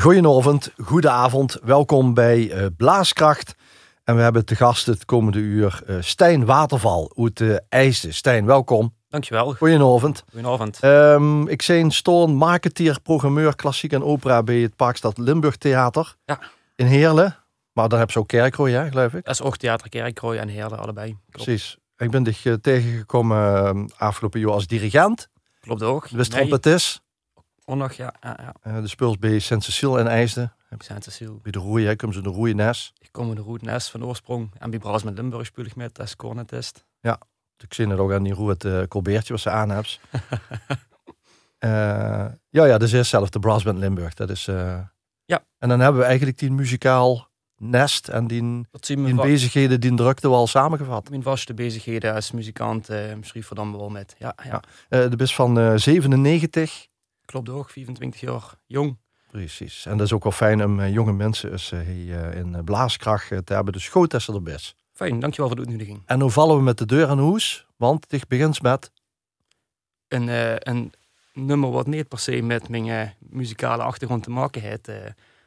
Goedenavond, goedenavond. Welkom bij uh, Blaaskracht. En we hebben te gast het komende uur uh, Stijn Waterval uit uh, IJsden. Stijn, welkom. Dankjewel. Goedenavond. Goedenavond. Um, ik zijn Stoorn, marketeer, programmeur, klassiek en opera bij het Parkstad Limburg Theater. Ja. In Heerlen. Maar dan heb je ook Kerkrooi, ja, geloof ik? Dat is ook Theater Kerkrooi en Heerlen, allebei. Klopt. Precies. Ik ben dich tegengekomen uh, afgelopen jaar als dirigent. Klopt ook. Je bent trompetist. Ondag, ja. ja, ja. Uh, de speels bij Saint-Cecile en IJsden. Saint-Cecile. Bij de roeien, ik kom ze de roeienes. Ik kom de roeienes van oorsprong. En bij Bras met Limburg speel ik met als cornetist. Ja, ik zie het ook aan die roe het uh, colbeertje wat ze aan hebt. uh, ja, ja, dus is zelf de Band Limburg. Dat is, uh... ja. En dan hebben we eigenlijk die muzikaal nest en die, die bezigheden, die drukte we al samengevat. Mijn vaste bezigheden als muzikant, uh, misschien voor dan wel met. Ja, ja. ja. Uh, de best van 97. Klopt ook, 24 jaar jong. Precies. En dat is ook wel fijn om jonge mensen eens, hier in blaaskracht te hebben. Dus goed dat ze er best. Fijn, dankjewel voor de uitnodiging. En hoe vallen we met de deur aan hoes? Want het begint met... Een, uh, een nummer wat niet per se met mijn uh, muzikale achtergrond te maken heeft. Uh,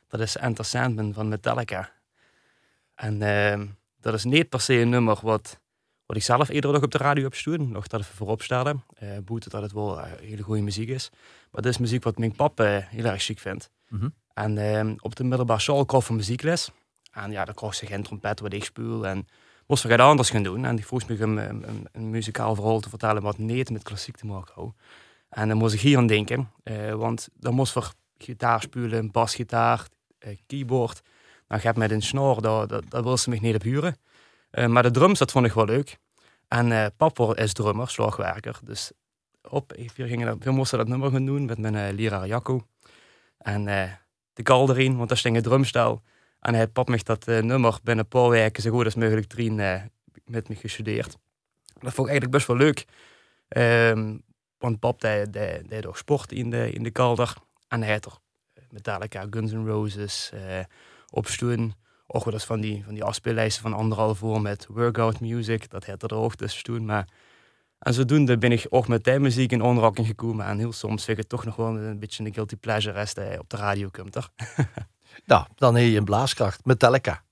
dat is Enter Sandman van Metallica. En ehm, dat is niet per se een nummer wat, wat ik zelf eerder nog op de radio heb staan. Nog dat even voorop stelde. Uh, boete dat het wel hele goede muziek is. Maar dat is muziek wat mijn pap heel erg chic vindt. Mm -hmm. En ehm, op de middelbare school kreeg van muziekles. En ja, dan kreeg ze geen trompet wat ik speel. En moest we gaan anders gaan doen. En die vroeg me een, een, een, muzikaal verhaal te vertellen wat niet met klassiek te maken had. En dan moest ik hier aan denken. Uh, want dan moest we gitaar spelen, basgitaar, uh, keyboard. Nou, gaat met een snor, dat, dat, wil ze me niet op huren. Uh, maar de drums, dat vond ik wel leuk. En papa is drummer, slagwerker. Dus op, we, gingen, we moesten dat nummer gaan doen met mijn leraar Jacco. En de kal erin, want daar stond een drumstel. En hij pap me dat uh, nummer binnen een paar weken zo goed als mogelijk uh, met me gestudeerd. Dat vond ik eigenlijk best wel leuk. Um, want pap deed, deed, ook sport in de, in de kalder. En hij had er Metallica, Guns N' Roses uh, op stoen. Ook wel eens van die, van die afspeellijsten van anderhalf voor met workout music. Dat had er ook tussen stoen. Maar en zodoende ben ik ook met die muziek in onderrakking gekomen. En heel soms vind ik het toch nog wel een beetje een guilty pleasure als hij op de radio komt. Toch? Nou, dan heb je een blaaskracht. Metallica.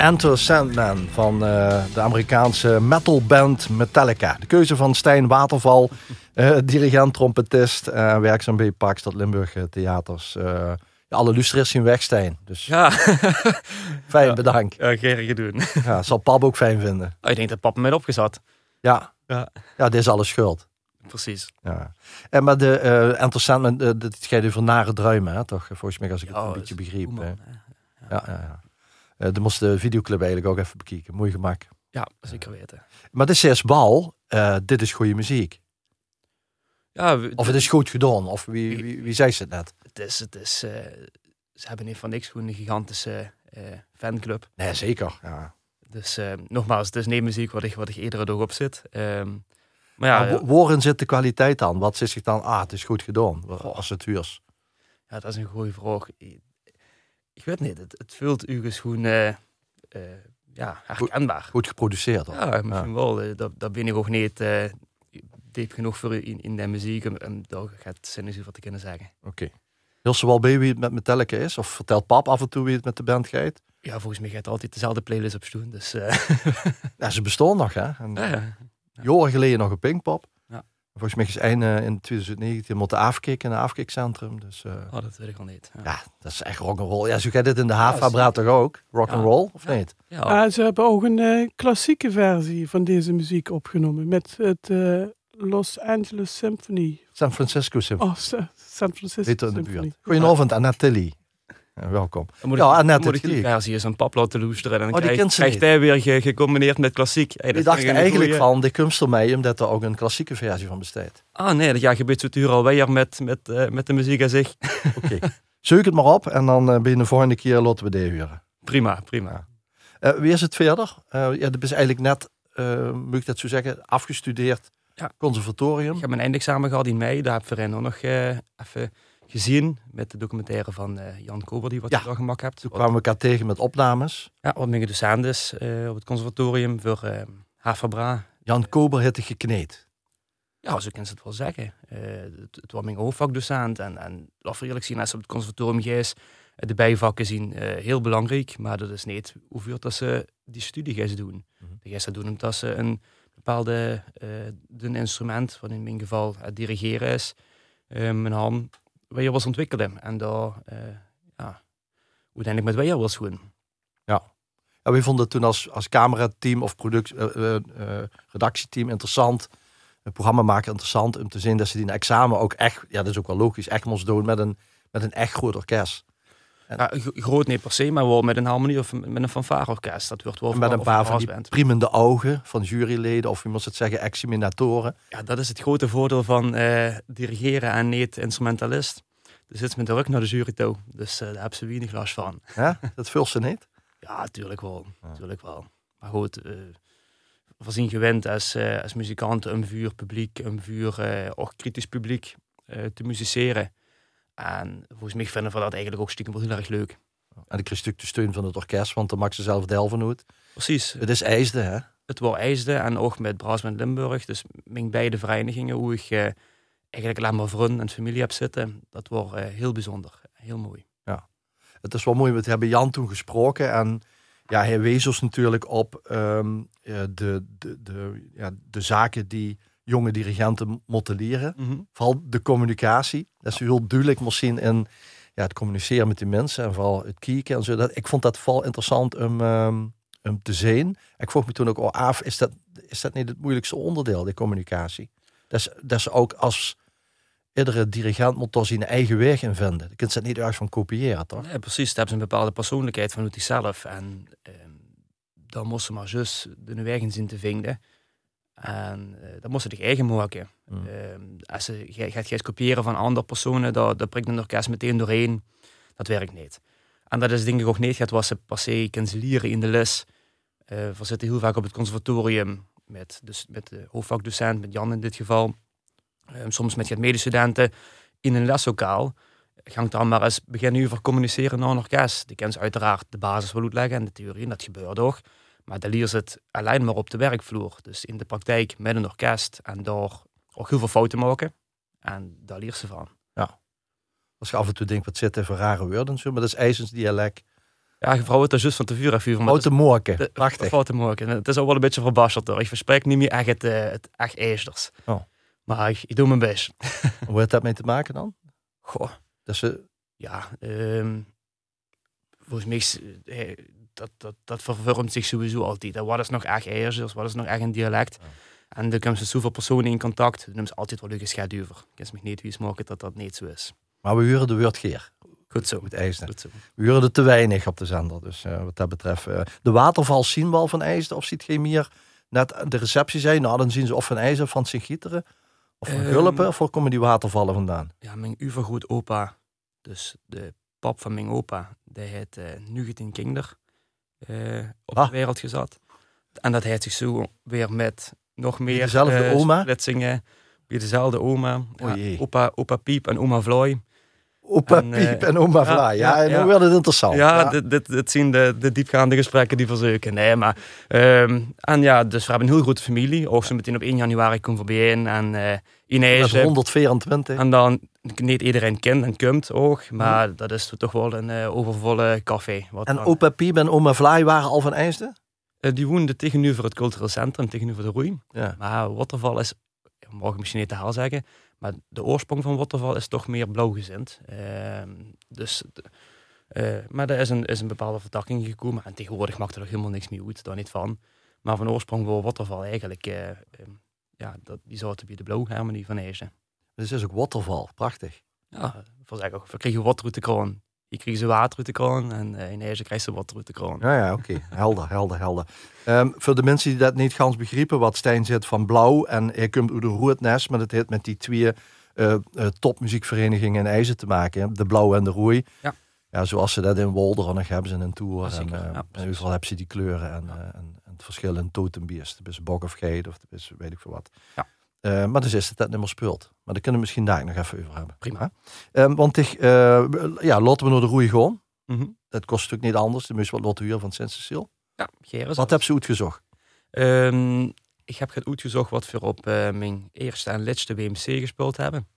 Enter Sandman van uh, de Amerikaanse metalband Metallica. De keuze van Stijn Waterval, uh, dirigent, trompetist, uh, werkzaam bij Pakstad Limburg Theaters. Alle luisteraars zien weg, Stijn. Dus ja. fijn, ja. bedankt. Ja, geen doen. ja, zal pap ook fijn vinden. Oh, ik denk dat pap me met opgezet. Ja. Ja. ja, dit is alles schuld. Precies. Ja. En maar de uh, Enter Sandman, dit gaat over nare druimen, hè, toch? Volgens mij, als ik het een beetje begreep. Ja, ja, ja. Uh, dan moest de videoclip eigenlijk ook even bekijken. Mooi gemak. Ja, zeker weten. Maar de zes bal, uh, dit is goede muziek. Ja, of het is goed gedaan, of wie, wie, wie zei ze het net? Het is, het is, uh, ze hebben niet van niks gewoon een gigantische fanclub. Nee, zeker. Ja. Dus nogmaals, het is niet muziek wat ik, wat ik iedere dag op zit. Um, maar ja, waarin zit de kwaliteit dan? Wat zit zich dan, ah, het is goed gedaan, als het huurs? Ja, dat is een goede vraag ik weet niet, het, het voelt u gewoon uh, uh, ja, herkenbaar. Goed, goed geproduceerd. Hoor. Ja, misschien ja. wel. Uh, dat, dat ben ik ook niet diep genoeg voor in, in de muziek om, om daar gaat zinnig over te kunnen zeggen. Oké. Okay. Wil ze wel bij wie het met Metallica is? Of vertelt pap af en toe wie het met de band gaat? Ja, volgens mij gaat altijd dezelfde playlist op stoen. Dus, ja, ze bestaan nog, hè? En, ja, ja. Jaren geleden nog een Pinkpop. Ja. Volgens mij is einde in 2019 moeten afkicken in het afkikcentrum. Dus, uh, oh, dat weet ik al niet. Ja, ja dat is echt rock'n'roll. Ja, zo gaat dit in de Hava toch ook? Rock'n'roll, ja. of niet? Ja. Uh, ze hebben ook een uh, klassieke versie van deze muziek opgenomen. Met het Los Angeles Symphony. San Francisco Symphony. Oh, San Francisco de buurt. Goedenavond, Tilly. Welkom. Dan moet ja, Annette moet ik die versie eens een pap laten loesteren. En dan oh, krijg, krijgt hij weer ge, gecombineerd met klassiek. Hey, ik dacht eigenlijk goeie... van, de kunst mij, omdat er ook een klassieke versie van bestaat. Ah nee, dat ja, gebeurt zo duur alweer met, met, uh, met de muziek aan zich. Oké, okay. zoek het maar op en dan uh, ben je de volgende keer laten we die huren. Prima, prima. Uh, wie is het verder? ja, dat is eigenlijk net, moet ik dat zo zeggen, afgestudeerd ja. conservatorium. Ik heb mijn eindexamen gehad in mei, daar heb ik nog even gezien met de documentaire van uh, Jan Kober die wat ja, je al gemaakt hebt. Toen kwamen we elkaar tegen met opnames. Ja, wat mijn docent is uh, op het conservatorium voor uh, Havabra. Jan Kober heeft gekneed. Ja, zo kan ze het wel zeggen. het, het was mijn hoofdvakdocent en, en of eerlijk zien als ze op het conservatorium is, de bijvakken zien heel belangrijk, maar dat is niet hoeveel dat ze die studie gaan doen. Mm -hmm. De gaan doen omdat ze een bepaalde een instrument, wat in mijn geval het dirigeren is, mijn hand was ontwikkelen. En daar, uh, ja, uiteindelijk met je was doen. Ja. ja, we vonden het toen als, als camerateam of product, uh, uh, redactieteam interessant. Een programma maken interessant om te zien dat ze die examen ook echt, ja, dat is ook wel logisch, echt moest doen met een, met een echt groot orkest. Groot niet per se, maar wel met een harmonie of met een fanfareorkest. Dat wordt wel met een paar van die priemende ogen van juryleden of je moest het zeggen examinatoren. Ja, dat is het grote voordeel van uh, dirigeren en niet instrumentalist. Er zit met de rug naar de jury toe, dus uh, daar hebben ze weinig last van. Ja, dat vult ze niet? ja, natuurlijk wel. Natuurlijk wel. Maar goed, uh, voorzien gewend als, uh, als muzikant een vuur publiek, een vuur ook kritisch publiek te musiceren. En volgens mij vinden we dat eigenlijk ook stiekem wel heel erg leuk. En ik kreeg stuk de steun van het orkest, want dan mag ze zelf delven uit. Precies. Het is IJsde, hè? Het was IJsde en ook met Braasband Limburg. Dus mijn beide verenigingen, hoe ik uh, eigenlijk alleen maar vrienden en familie heb zitten, dat wordt uh, heel bijzonder. Heel mooi. Ja, het is wel mooi, we hebben Jan toen gesproken en ja, hij wees ons natuurlijk op um, de, de, de, ja, de zaken die jonge dirigenten moeten leren. Mm -hmm. Vooral de communicatie. Dat is heel duidelijk misschien in ja, het communiceren met die mensen en vooral het kijken en zo. Dat, ik vond dat vooral interessant om, um, om te zien. Ik vroeg me toen ook al af, is dat, is dat niet het moeilijkste onderdeel, die communicatie? Dat is, dat is ook als iedere dirigent moet daar zijn eigen weg in vinden. Je kunt het niet ergens van kopiëren, toch? Ja, precies. Dat hebben een bepaalde persoonlijkheid van hij zelf. En um, dan moest ze maar zus de weg in zien te vinden. En uh, dat moest ze zich eigen maken. Mm. Um, als je gaat kopiëren van andere personen, dat, dat prikt een orkest meteen doorheen. Dat werkt niet. En dat is denk ik ook niet gaat wat ze per se kanselieren in de les. Uh, we zitten heel vaak op het conservatorium met, dus, met de hoofdvakdocent, met Jan in dit geval. Um, soms met je medestudenten in een leslokaal. Gang dan maar eens beginnen over communiceren naar een orkest. Die ze uiteraard de basis wel uitleggen en de theorie, en dat gebeurt ook. Maar dan leer ze het alleen maar op de werkvloer. Dus in de praktijk met een orkest. En daar ook heel veel fouten maken. En daar leert ze van. Ja. Als je af en toe denkt, wat zit er voor rare woorden zo. Maar dat is IJsens dialect. Ja, vrouwen het er juist van te vuur afvuren. maar het Foute morken. is- Prachtig. Fouten maken. Het is ook wel een beetje verbasterd hoor. Ik verspreek niet meer echt het, eh, het echt ijsters. Oh. Maar ik, ik doe mijn best. Hoe heeft dat mee te maken dan? Goh, Dat ze, ja. ehm, volgens mij is, eh, dat, dat, dat vervormt zich sowieso altijd. En Wat is nog echt ijsters? Wat is nog echt een dialect? Ja. En dan komen ze zoveel personen in contact. Dan ze altijd wel een geschet over. Ik kan me niet wie maken dat dat niet zo is. maar we huren de Wordgeer. Goed zo. Met IJsden. Goed zo. We huren er te weinig op de zender. Dus eh, wat dat betreft. eh, de waterval zien we al van IJsden. Of ziet geen meer net de receptie zijn. Nou, dan zien ze of van IJsden of van Sint-Gieteren. Of van Ehm. Hulpen. Of waar komen die watervallen vandaan? ja, mijn uvergroot opa, dus de pap van mijn opa, die heeft uh, Kinder op Ah. de wereld gezet. En dat heeft zich zo weer met nog meer dezelfde eh, oma? splitsingen, bij dezelfde oma. O Ja, jee. opa, opa Piep en oma Vlooi. Opa En, eh, Piep en oma ja, Vlaai. Ja, ja, ja. nu werd het interessant. ja, Dit, dit, dit zien de, de diepgaande gesprekken die verzeuken. Nee, maar, ehm, en ja, dus we hebben een heel grote familie. Ook zo meteen op 1 januari komen we bijeen. En uh, Dat is 124. En dan, niet iedereen kent en komt ook, maar dat is toch wel een eh, overvolle café. Wat En dan- opa Piep en oma Vlaai waren al van IJsden? Eh, die woonden tegenover het cultureel centrum, tegenover de Roei. Ja. Maar Waterval is, mag ik misschien niet te haal zeggen, maar de oorsprong van Waterval is toch meer blauwgezind. Ehm, dus, eh, maar er is een, is een bepaalde vertakking gekomen en tegenwoordig maakt er nog helemaal niks meer uit, daar niet van. Maar van oorsprong wil Waterval eigenlijk, eh, ehm, ja, dat, die zouden bij de blauwharmonie van Ezen. Dus is ook waterval. Prachtig. Ja, voor zeggen, we kregen de kroon. Je kreeg ze de kroon en uh, in Ezen krijg je water uit de kroon. Ja, ja, oké. Helder, helder, helder. Ehm, voor de mensen die dat niet gans begrijpen, wat Stijn zit van blauw en hij komt uit een roertnest, maar het heeft met die twee eh, eh, topmuziekverenigingen in IJzer te maken. hè. De blauw en de roei. Ja. Ja, zoals ze dat in Wolderen nog hebben ze in een tour. Ja, en, eh, Ja, en overal hebben ze die kleuren en, eh, en, en het verschil in totembiers. Het is bok of geit of het is weet ik veel wat. Ja. Eh, maar dus is het dat niet meer speelt. Maar daar kunnen we misschien daar nog even over hebben. Prima. Ehm, want ik, eh, ja, laten we naar de roei gaan. Mhm. Dat kost natuurlijk niet anders. De moest wat laten huren van Sint-Cecile. Ja. Wat heb ze uitgezocht? Ehm, ik heb het uitgezocht wat we op eh, mijn eerste en laatste WMC gespeeld hebben.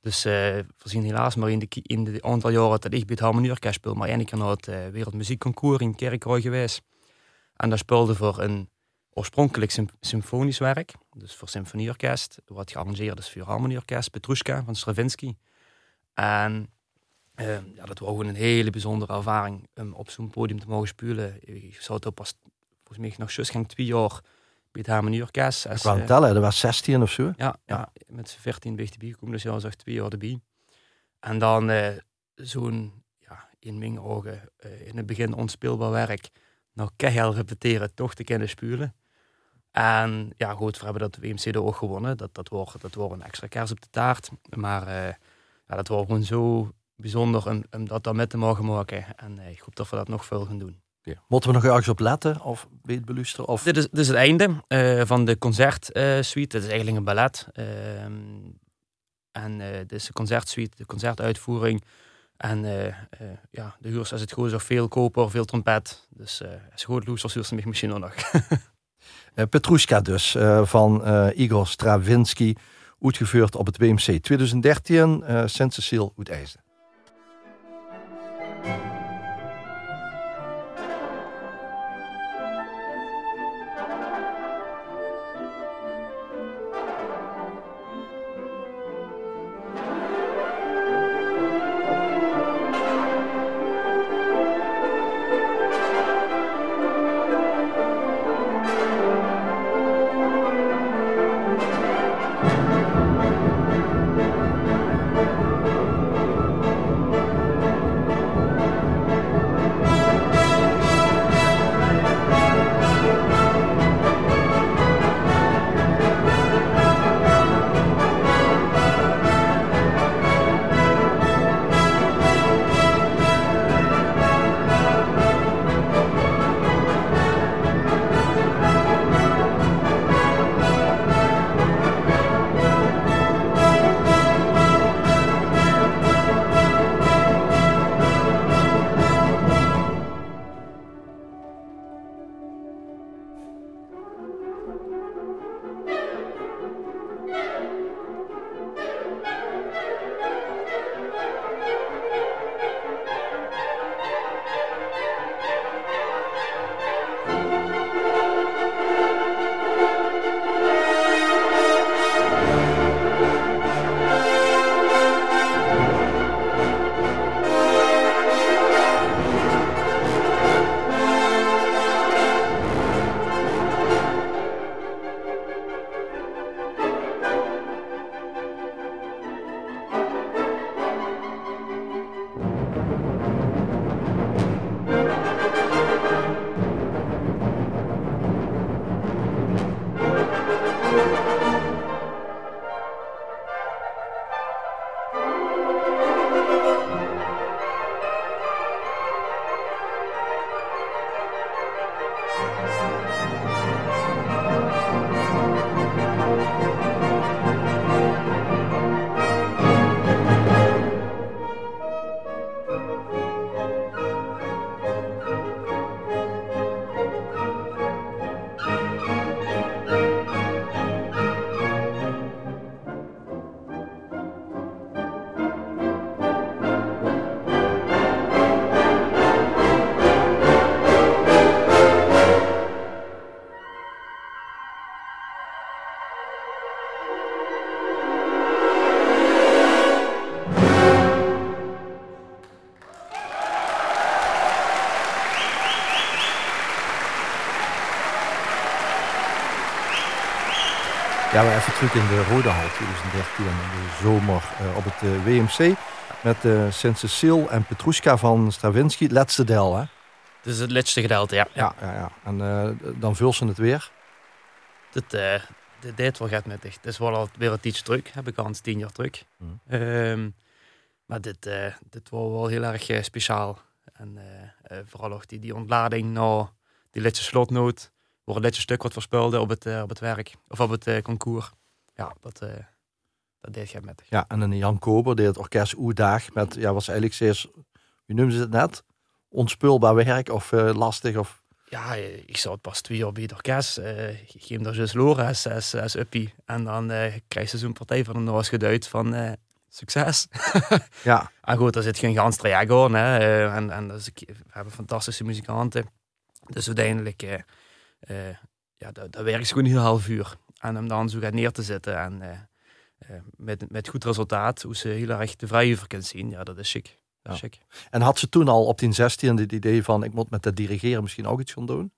Dus eh, we zien helaas maar in de, in de aantal jaren dat ik bij het Harmonieorkest speel, maar één keer naar het Wereldmuziekconcours in Kerkrooy geweest. En daar speelde voor een oorspronkelijk sym- symfonisch werk, dus voor symfonieorkest, wat gearrangeerd is voor Harmonieorkest, Petrushka van Stravinsky. En eh, ja, dat was gewoon een hele bijzondere ervaring om op zo'n podium te mogen spelen. Ik zou het ook pas, volgens mij nog zus ging twee jaar bij het Harmonieorkest. Ik wou eh, tellen, dat was 16 of zo. ja, ja. met z'n 14 ben ik erbij gekomen, dus ja, zeg twee jaar erbij. En dan eh, zo'n, ja, in mijn ogen, in het begin onspeelbaar werk, nog keihard repeteren, toch te kunnen spelen. En ja, goed, we hebben dat WMC er ook gewonnen. Dat, dat, wordt, dat wordt een extra kers op de taart. Maar eh, ja, dat wordt gewoon zo bijzonder om, om dat dan met te mogen maken. En eh, ik hoop dat we dat nog veel gaan doen. Moeten we nog ergens op letten of weet beluisteren? Of... Dit is, dit is het einde eh, van de concertsuite. dit is eigenlijk een ballet. Ehm, en dit is de concertsuite, de concertuitvoering. En eh, eh, ja, de huurs is het gewoon zo veel koper, veel trompet. Dus goed loest, huurt ze mij misschien nog. Eh, Petrushka dus, van Igor Stravinsky, uitgevoerd op het WMC 2013, eh Sint-Cecile uit. Ja, we even terug in de Rode Hal 2013, in de zomer uh, op het uh, WMC. Met uh, Sint-Cecile en Petrushka van Stravinsky. Het laatste deel, hè? Het is het laatste gedeelte, ja. Ja, ja, ja. En dan vul ze het weer. Dit, dit, dit wel gaat met echt. Het is wel al weer een iets druk, heb ik al eens tien jaar terug. Mm. Um, maar dit, dit was wel heel erg speciaal. En vooral ook die, die ontlading na die laatste slotnoot voor een stuk wat voorspelde op het, uh, op het werk of op het uh, concours. Ja, dat, uh, dat deed je met. Ja, en dan Jan Kober deed het orkest Oedag met, ja, was eigenlijk steeds, wie noemde ze het net? Onspulbaar werk of lastig of... Ja, ik zat pas twee jaar bij het orkest. Uh, ik geef hem daar dus Lora als, als, uppie. En dan uh, krijg je zo'n partij van een Noors geduid van uh, succes. ja. En goed, daar zit geen gans traject aan. Hè. en en dus, we hebben fantastische muzikanten. Dus uiteindelijk uh, ja, dat, dat werkt gewoon een half uur. En om dan zo gaat neer te zetten en uh, uh, met, met goed resultaat, hoe ze heel erg tevreden over kunnen zien, ja, dat is chic. Dat. En had ze toen al op die 16 het idee van, ik moet met het dirigeren misschien ook iets gaan doen?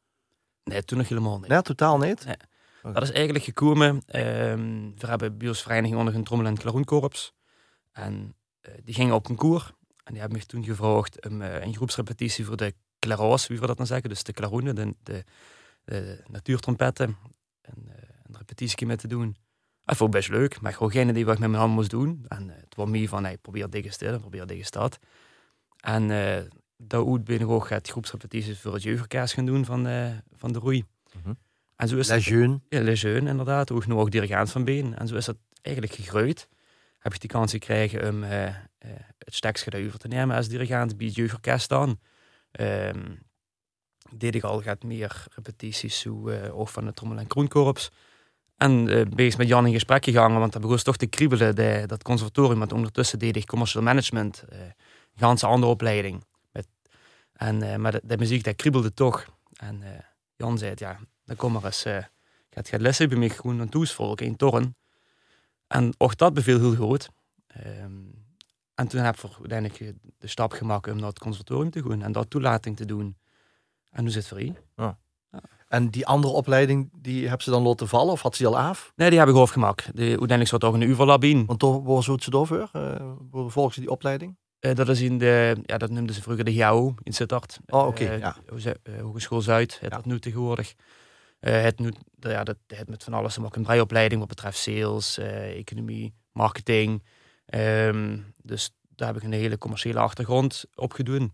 Nee, toen nog helemaal niet. Nee, totaal niet? Nee. Dat is eigenlijk gekomen, um, we hebben biosvereniging onder een trommel- en klaroenkorps. En die gingen op een koer. En die hebben me toen gevraagd om een groepsrepetitie voor de klaroos, wie we dat dan zeggen, dus de klaroenen, de, de de natuurtrompetten en eh, een repetitie met te doen. Dat vond ik best leuk, maar gewoon geen idee wat ik met mijn hand moest doen. En eh, het was meer van, hey, probeer dikke stil, probeer dikke stad. En uh, ik ook het groepsrepetities voor het jeugdorkest gaan doen van, uh, van de roei. Mm -hmm. En zo is Les Jeunes. Ja, Les Jeunes, inderdaad. Ook nog ook dirigent van Been. En zo is dat eigenlijk gegroeid. Heb ik die kans gekregen om uh, het stekje over te nemen als dirigent bij het jeugdorkest dan. Um, deed ik al gaat meer repetities zo, uh, ook van het Trommel en Kroenkorps. En uh, bezig met Jan in gesprek gegaan, want dat begon toch te kriebelen, de, dat conservatorium. Want ondertussen deed ik commercial management, uh, een ganse andere opleiding. Met, en, maar de, de, muziek, dat kriebelde toch. En Jan zei, ja, dan kom maar eens, gaat, gaat lessen bij mij gewoon een toesvolk in Torren. En ook dat beviel heel goed. Um, en toen heb ik uiteindelijk de stap gemaakt om naar het conservatorium te gaan en dat toelating te doen. En nu zit. Ja. ja. En die andere opleiding, die hebben ze dan laten vallen of had ze al af? Nee, die heb ik afgemaakt. De, uiteindelijk zat toch een UVA in. Want toch was het zo over? Uh, volgens die opleiding? Uh, dat is in de, ja, dat noemden ze vroeger de GAO in Sittard. Oh, oké. Okay, uh, ja. Hogeschool Zuid, het ja. dat nu tegenwoordig. het, nu, ja, dat, het met van alles te maken. Een breiopleiding wat betreft sales, economie, marketing. Um, dus daar heb ik een hele commerciële achtergrond op gedaan.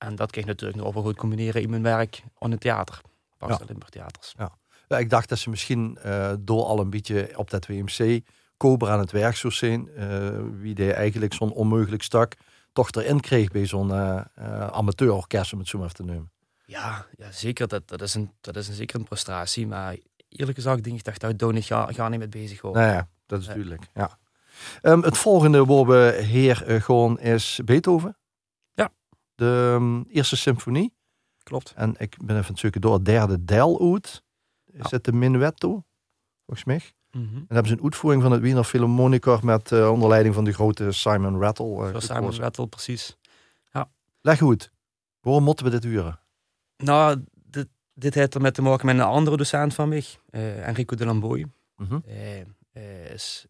En dat je natuurlijk nog wel goed combineren in mijn werk aan het theater. Pas ja. Theaters. Ja. ja. ik dacht dat ze misschien uh, door al een beetje op dat WMC Cobra aan het werk zou zijn. Uh, wie die eigenlijk zo'n onmogelijk stuk toch erin kreeg bij zo'n uh, amateurorkest, om het zo maar te nemen. Ja, ja zeker. Dat, dat, is een, dat is een zeker een frustratie. Maar eerlijk gezegd denk ik dat daar ga, ga niet mee bezig worden. Nou ja, dat is duidelijk. Ja. Um, het volgende waar we heer gewoon is Beethoven de um, eerste symfonie. Klopt. En ik ben even het zoeken door het derde deel uit. Is ja. het de Minuetto? Volgens mij. Mm -hmm. En hebben ze een uitvoering van het Wiener Philharmoniker met uh, onder leiding van de grote Simon Rattle. Uh, Simon Rattle, precies. Ja. Leg goed. Waarom moeten we dit huren? Nou, dit, dit heeft ermee te maken met een andere docent van mij, uh, Enrico de Lamboy. Mm -hmm. is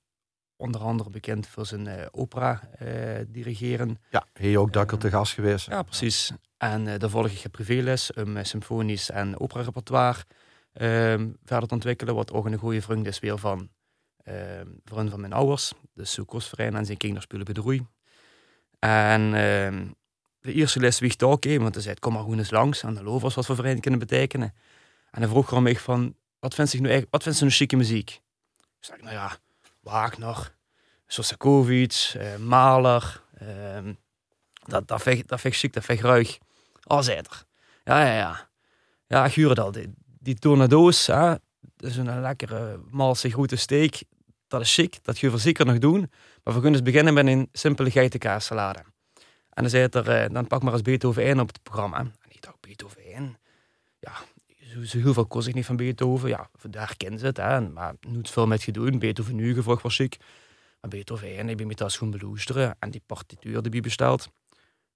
onder andere bekend voor zijn uh, opera uh, dirigeren. Ja, hij ook dakker te gast geweest. Ja, precies. En uh, daar volg ik privéles om symfonisch en opera-repertoire ehm, verder te ontwikkelen. Wat ook een goede vriend is weer van ehm, vriend van mijn ouders. Zo kostverein en zijn kinderspullen bij de roei. En ehm, de eerste les wiegt ook, okay, want hij zei, kom maar gewoon eens langs. En de lovers wat voor vereniging kunnen betekenen. En hij vroeg gewoon mij van, wat vindt zich nu wat vindt ze nu chique muziek? Ik zei, nou ja, Wagner, Sostakovich, uh, Mahler. Uh, dat, dat, vind, dat ik chic, dat ik ruig. Oh, zei er. Ja, ja, ja. Ja, Gure dat. Die, die tornado's, hè, dat is een lekkere, malse, grote steek. Dat is chic, dat je zeker nog doen. Maar we kunnen eens beginnen met een simpele geitenkaassalade. En dan zei het er, uh, dan pak maar eens Beethoven 1 op het programma. En ik dacht, Beethoven 1? Ja, zo heel veel kost ik niet van Beethoven. Ja, daar kennen ze het. Hè. Maar niet veel met gedaan. Beethoven nu gevolg was ik. Maar Beethoven, en ik ben met dat schoen beluisteren. En die partituur die besteld.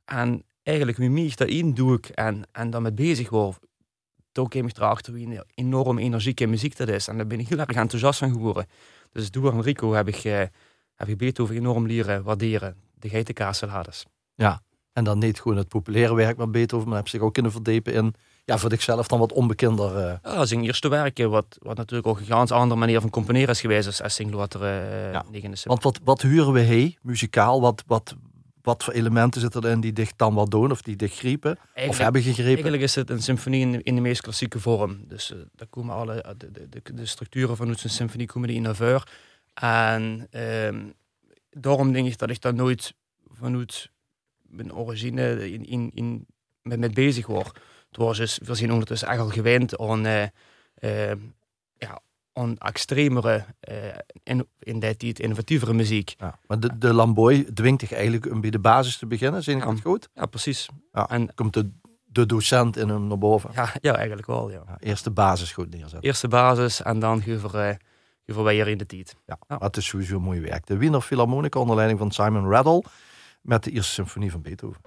En eigenlijk met mij dat in doe ik en, en dan met bezig word. toen kwam ik erachter een enorm energieke muziek dat is. En daar ben ik heel erg enthousiast van geworden. Dus door Enrico heb ik, uh, heb ik Beethoven enorm leren waarderen. De geitenkaassalades. Ja, en dan niet gewoon het populaire werk van Beethoven, maar heb zich ook kunnen verdiepen in, ja, voor zichzelf dan wat onbekender. Uh... Ja, zijn eerste werken, wat, wat natuurlijk ook een ganz andere manier van componeren is geweest als, als Singlotter uh, ja. Want wat, wat huren we hey, muzikaal? Wat, wat, wat voor elementen zitten erin die dicht dan wat doen of die dicht griepen of hebben gegrepen? Eigenlijk is het een symfonie in, in de meest klassieke vorm. Dus uh, daar komen alle de, de, de, structuren van een symfonie komen in naar voren. En um, daarom denk ik dat ik daar nooit vanuit mijn origine in, in, in, met, met bezig word. Het was dus, we zien ondertussen echt al gewend aan, uh, uh, ja, aan extremere, uh, in, in die tijd innovatievere muziek. Ja, maar de, de Lamboy dwingt zich eigenlijk om bij de basis te beginnen, zie ik ja, dat goed? Ja, precies. Ja, en komt de, de docent in hem naar boven? Ja, ja eigenlijk wel, ja. ja eerst de basis goed neerzetten. Eerste basis en dan gaan we weer in de tijd. Ja, ja. dat is sowieso mooi werk. De Wiener Philharmonica onder leiding van Simon Rattle met de eerste symfonie van Beethoven.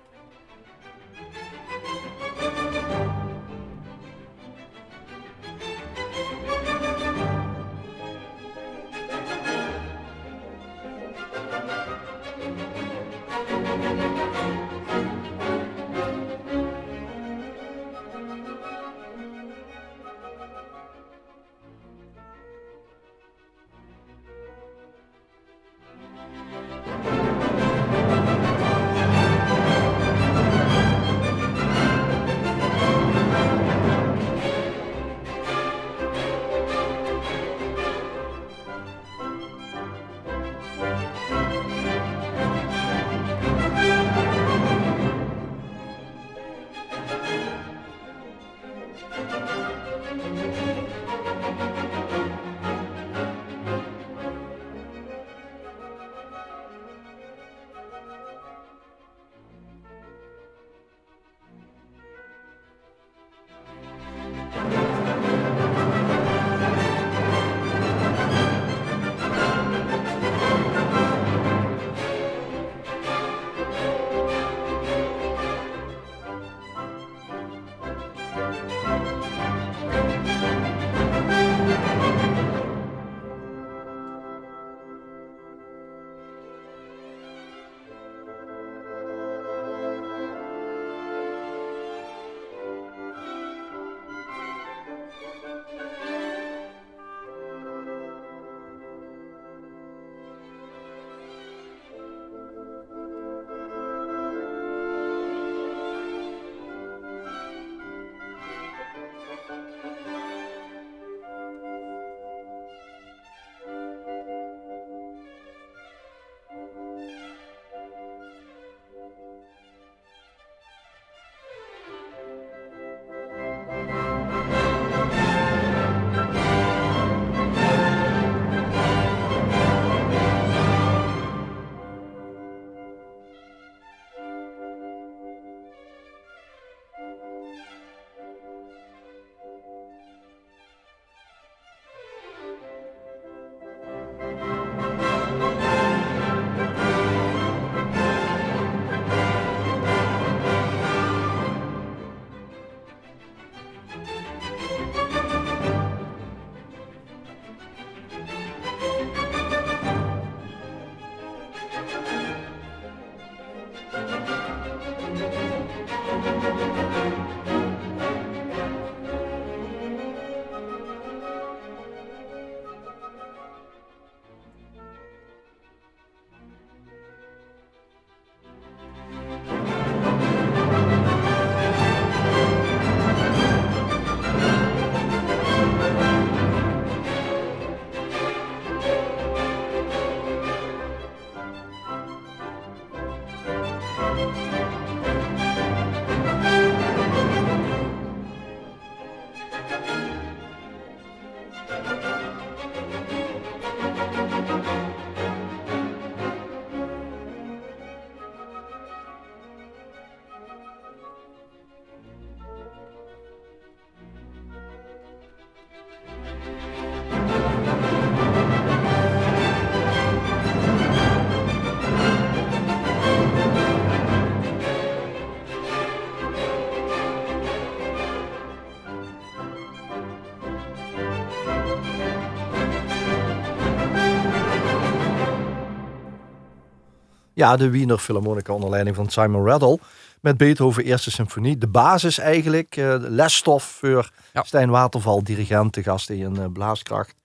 Ja, de Wiener Philharmonica onder leiding van Simon Rattle. Met Beethoven Eerste Symfonie. De basis eigenlijk. eh, lesstof voor Ja. Stijn Waterval, dirigent, de gast in eh, Blaaskracht.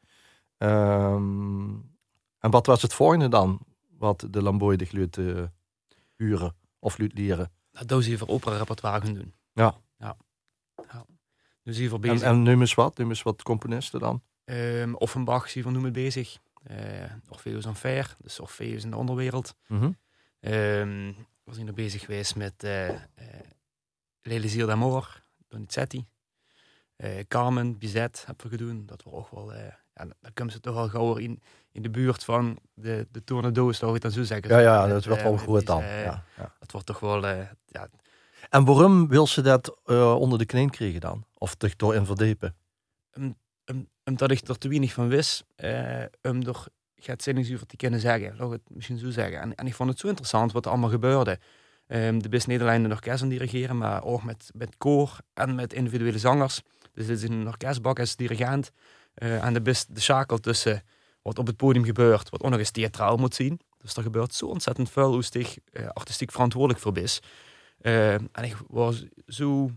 Ehm, en wat was het volgende dan? Wat de Lamboy de uh, huren of luut leren? Dat doos hier voor opera repertoire gaan doen. Ja. ja. ja. Dus hier voor En, bezig. en noem eens wat, noem eens wat componisten dan. Ehm, Offenbach zie van noemen bezig. Uh, Orpheus Enfer, dus Orpheus in de onderwereld. Mhm. Ehm, we zijn er bezig geweest met uh, uh, L'Elisir d'Amour, Donizetti. Carmen, Bizet hebben we gedaan. Dat was ook wel, ja, dan komen ze toch wel gauw in, in de buurt van de, de tornado's, zou ik dat zo zeggen. Ja, ja, dat wordt wel goed dan. Ja, ja. Dat wordt toch wel, ja. En waarom wil ze dat uh, onder de kneen krijgen dan? Of zich door in verdiepen? Omdat ik er te weinig van wist, uh, om er het zinningsuur te kunnen zeggen. Laat ik het misschien zo zeggen. En, en ik vond het zo interessant wat er allemaal gebeurde. Um, de best Nederlanden orkest aan dirigeren, maar ook met, met koor en met individuele zangers. Dus dit is een orkestbak als dirigent. Uh, en de best de schakel tussen wat op het podium gebeurt, wat ook nog eens theatraal moet zien. Dus er gebeurt zo ontzettend veel hoe zich uh, artistiek verantwoordelijk voor is. Uh, en ik was zo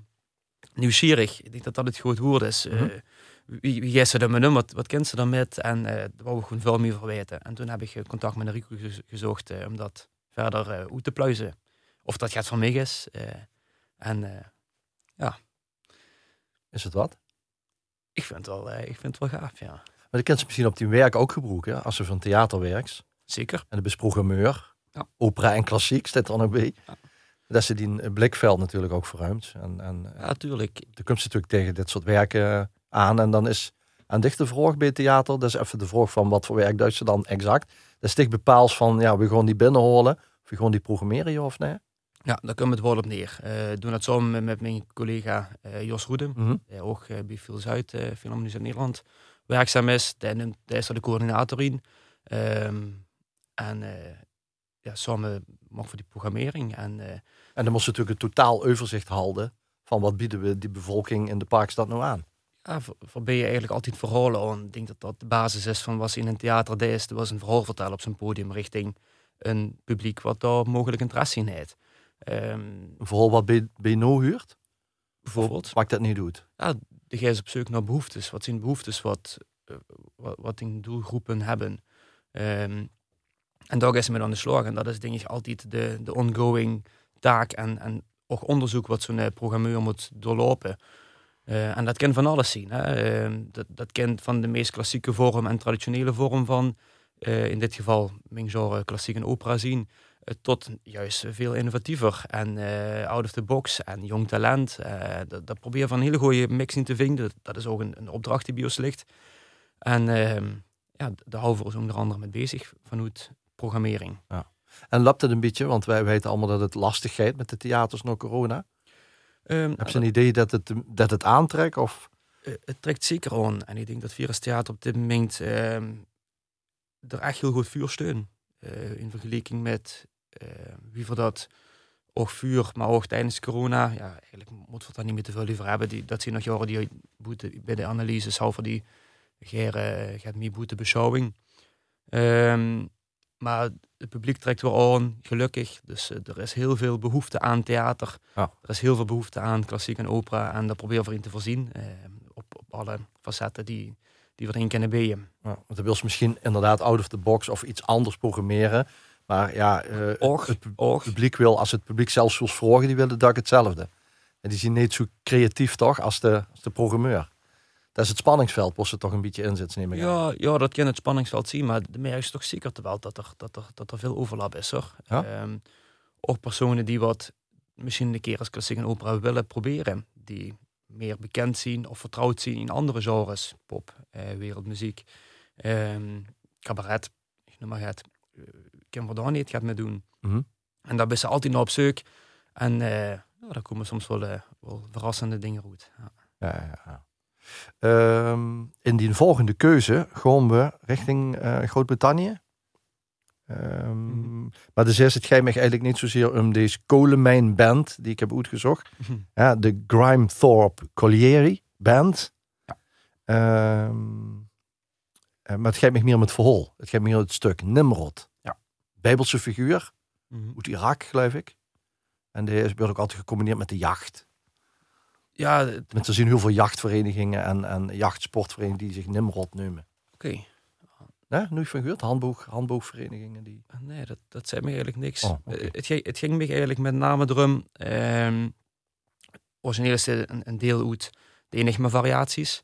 nieuwsgierig. Ik denk dat dat het goed woord is. Mm -hmm. Wie, wie is ze dan met hem? Wat, kent ze dan met? En uh, daar wou ik gewoon veel meer van weten. En toen heb ik contact met Rico gezocht uh, om dat verder uh, uit te pluizen. Of dat gaat van mij is. en ja. Is het wat? Ik vind het wel, ik vind het wel gaaf, ja. Maar dat kent ze misschien op die werk ook gebruiken, als ze van theater werkt. Zeker. En de besprogrammeur. Ja. Opera en klassiek staat er nog bij. Ja. Dat ze die blikveld natuurlijk ook verruimt. En, en ja, natuurlijk. Dan komt ze natuurlijk tegen dit soort werken aan. En dan is aan dichte vraag bij theater. Dat is even de vraag van wat voor werk duidt ze dan exact. Dat is dicht bepaald van, ja, we gewoon die binnenholen. Of we gewoon die programmeren, of nee? Ja, daar komt het wel op neer. Uh, doen dat samen met mijn collega uh, Jos Roedem. Mm -hmm. Die ook uh, bij Veel Zuid, uh, in Nederland, werkzaam is. Die is er de coördinator in. Um, en ja, samen mag voor die programmering. En, en dan moest ze natuurlijk een totaal overzicht houden van wat bieden we die bevolking in de parkstad nou aan. Ja, voor, voor ben je eigenlijk altijd verhalen aan. Ik denk dat dat de basis is van wat ze in een theater deed. Er was een verhaal vertellen op zijn podium richting een publiek wat daar mogelijk interesse in heeft. Um, Vooral wat BNO huurt? Bijvoorbeeld. Wat dat niet doet? Ja, de is op zoek naar behoeftes. Wat zijn behoeftes wat, uh, wat, wat in doelgroepen hebben. Um, en daar is ze mee aan de slag. En dat is denk ik altijd de, de ongoing taak en, en ook onderzoek wat zo'n programmeur moet doorlopen. Uh, en dat kan van alles zien. Hè. Uh, dat, dat kan van de meest klassieke vorm en traditionele vorm van, uh, in dit geval mijn genre klassiek en opera zien, tot juist veel innovatiever en out of the box en jong talent. dat, dat probeer van een hele goede mix in te vinden. Dat, dat is ook een, een, opdracht die bij ons ligt. En ehm, ja, daar houden we ons onder andere mee bezig vanuit programmering. Ja. En lapt het een beetje, want wij weten allemaal dat het lastig gaat met de theaters na corona. Um, Heb je een idee dat het, dat het aantrekt? Of? Uh, het trekt zeker aan. En ik denk dat Virus Theater op dit moment um, er echt heel goed vuur steun. Uh, in vergelijking met uh, wie voor dat ook vuur, maar ook tijdens corona. Ja, eigenlijk moeten we het daar niet meer te veel over hebben. Die, dat zijn nog jaren die boete, bij de analyses over die Ger, gaat meer boete beschouwing. Um, maar het publiek trekt wel aan, gelukkig. Dus uh, er is heel veel behoefte aan theater. Ja. Er is heel veel behoefte aan klassiek en opera. En daar proberen we in te voorzien. Uh, op, op alle facetten die, die we erin kunnen bieden. Ja, want dan wil ze misschien inderdaad out of the box of iets anders programmeren. Maar ja, uh, och, het, och. publiek wil, als het publiek zelfs wil vragen, die willen dat hetzelfde. En die zien niet zo creatief toch als de, als de programmeur. Dat is het spanningsveld, was het toch een beetje in zit, neem ik ja, ja, dat kan het spanningsveld zien, maar de merk is toch zeker te wel dat er, dat, er, dat er veel overlap is. Hoor. Ja? Um, ook personen die wat misschien een keer als klassiek en opera willen proberen, die meer bekend zien of vertrouwd zien in andere genres, pop, eh, wereldmuziek, um, cabaret, ik noem maar het. Uh, kan we daar niet gaat mee doen. Mm -hmm. En daar ben ze altijd naar op zoek. En uh, ja, daar komen soms wel, wel verrassende dingen uit. Ja. Ja, ja. Um, in die volgende keuze gaan we richting uh, Groot-Brittannië. Um, mm -hmm. Maar is het gaat me eigenlijk niet zozeer om deze kolenmijn band die ik heb uitgezocht. Mhm. ja, de Grime Thorpe Colliery band. Ja. Um, uh, maar het gaat me meer om het verhaal. Het gaat me meer om het stuk Nimrod. Ja. Bijbelse figuur. Mhm. uit Irak, geloof ik. En die is ook altijd gecombineerd met de jacht. Ja, er zien heel veel jachtverenigingen en, en jachtsportverenigingen die zich Nimrod noemen. oké. Nee, nu van gehoord? Handboog, handboogverenigingen die... Nee, dat, dat zei me eigenlijk niks. Oh. Eh, het, ging, het ging me eigenlijk met name erom. ehm origineel is het een, een deel uit de Enigma-variaties.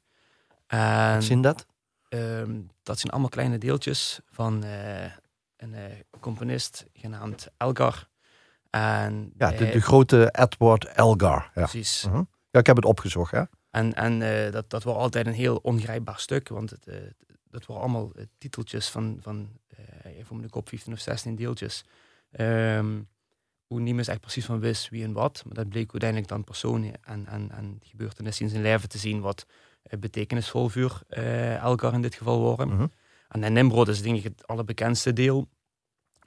En Zien dat? ehm, dat zijn allemaal kleine deeltjes van eh, een eh, componist genaamd Elgar. En, Ja, de, de grote Edward Elgar. Ja, precies. Mhm. Ja ik heb het opgezocht. Hè? En, en eh, dat, dat was altijd een heel ongrijpbaar stuk, want het, eh, dat waren allemaal eh, titeltjes van, van de kop 15 of 16 deeltjes. Ehm hoe niemand echt precies van wist wie en wat, maar dat bleek uiteindelijk dan personen en, en, en gebeurtenissen in zijn leven te zien wat betekenisvol voor Elgar in dit geval waren. Mhm. En de Nimrod is denk ik het allerbekendste deel.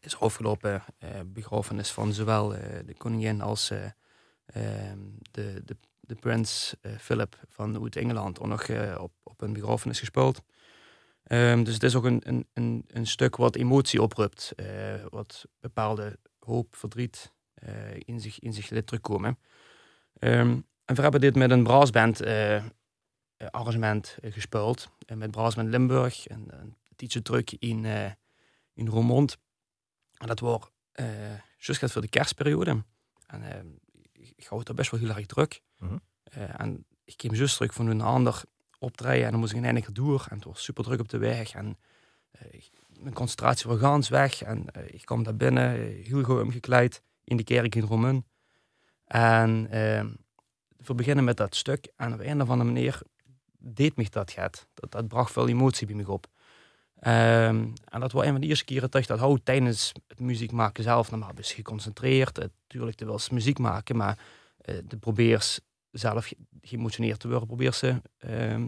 Is afgelopen begrafenis van zowel de koningin als eh, ehm, de, de, de prins eh, Philip van Oud-Engeland ook nog eh, op, op een begrafenis gespeeld. Ehm, dus het is ook een, een, een, stuk wat emotie oproept, eh, wat bepaalde hoop, verdriet in, zich, in zich laat terugkomen. Ehm, en we hebben dit met een brassband arrangement eh, gespeeld. Met Brassband Limburg en een tijdje terug in, in Roermond. En dat eh juist voor de kerstperiode. En eh, ik hou het er best wel heel erg druk. Mhm. Eh, en ik kwam juist terug van een ander optreden en dan moest ik ineens door. En het was super druk op de weg. En ik- mijn concentratie was gans weg. En eh, ik kwam daar binnen, heel goed omgekleed, in de kerk in Romun. En we beginnen met dat stuk. En op een of andere manier deed me dat gaat. Dat, dat bracht veel emotie bij me op. Ehm, en dat was een van de eerste keren dat ik dat hou tijdens het muziek maken zelf. Normaal ben je geconcentreerd. Eh, Tuurlijk, je wil muziek maken, maar eh de probeer zelf ge- geëmotioneerd te worden. Probeer ze ehm,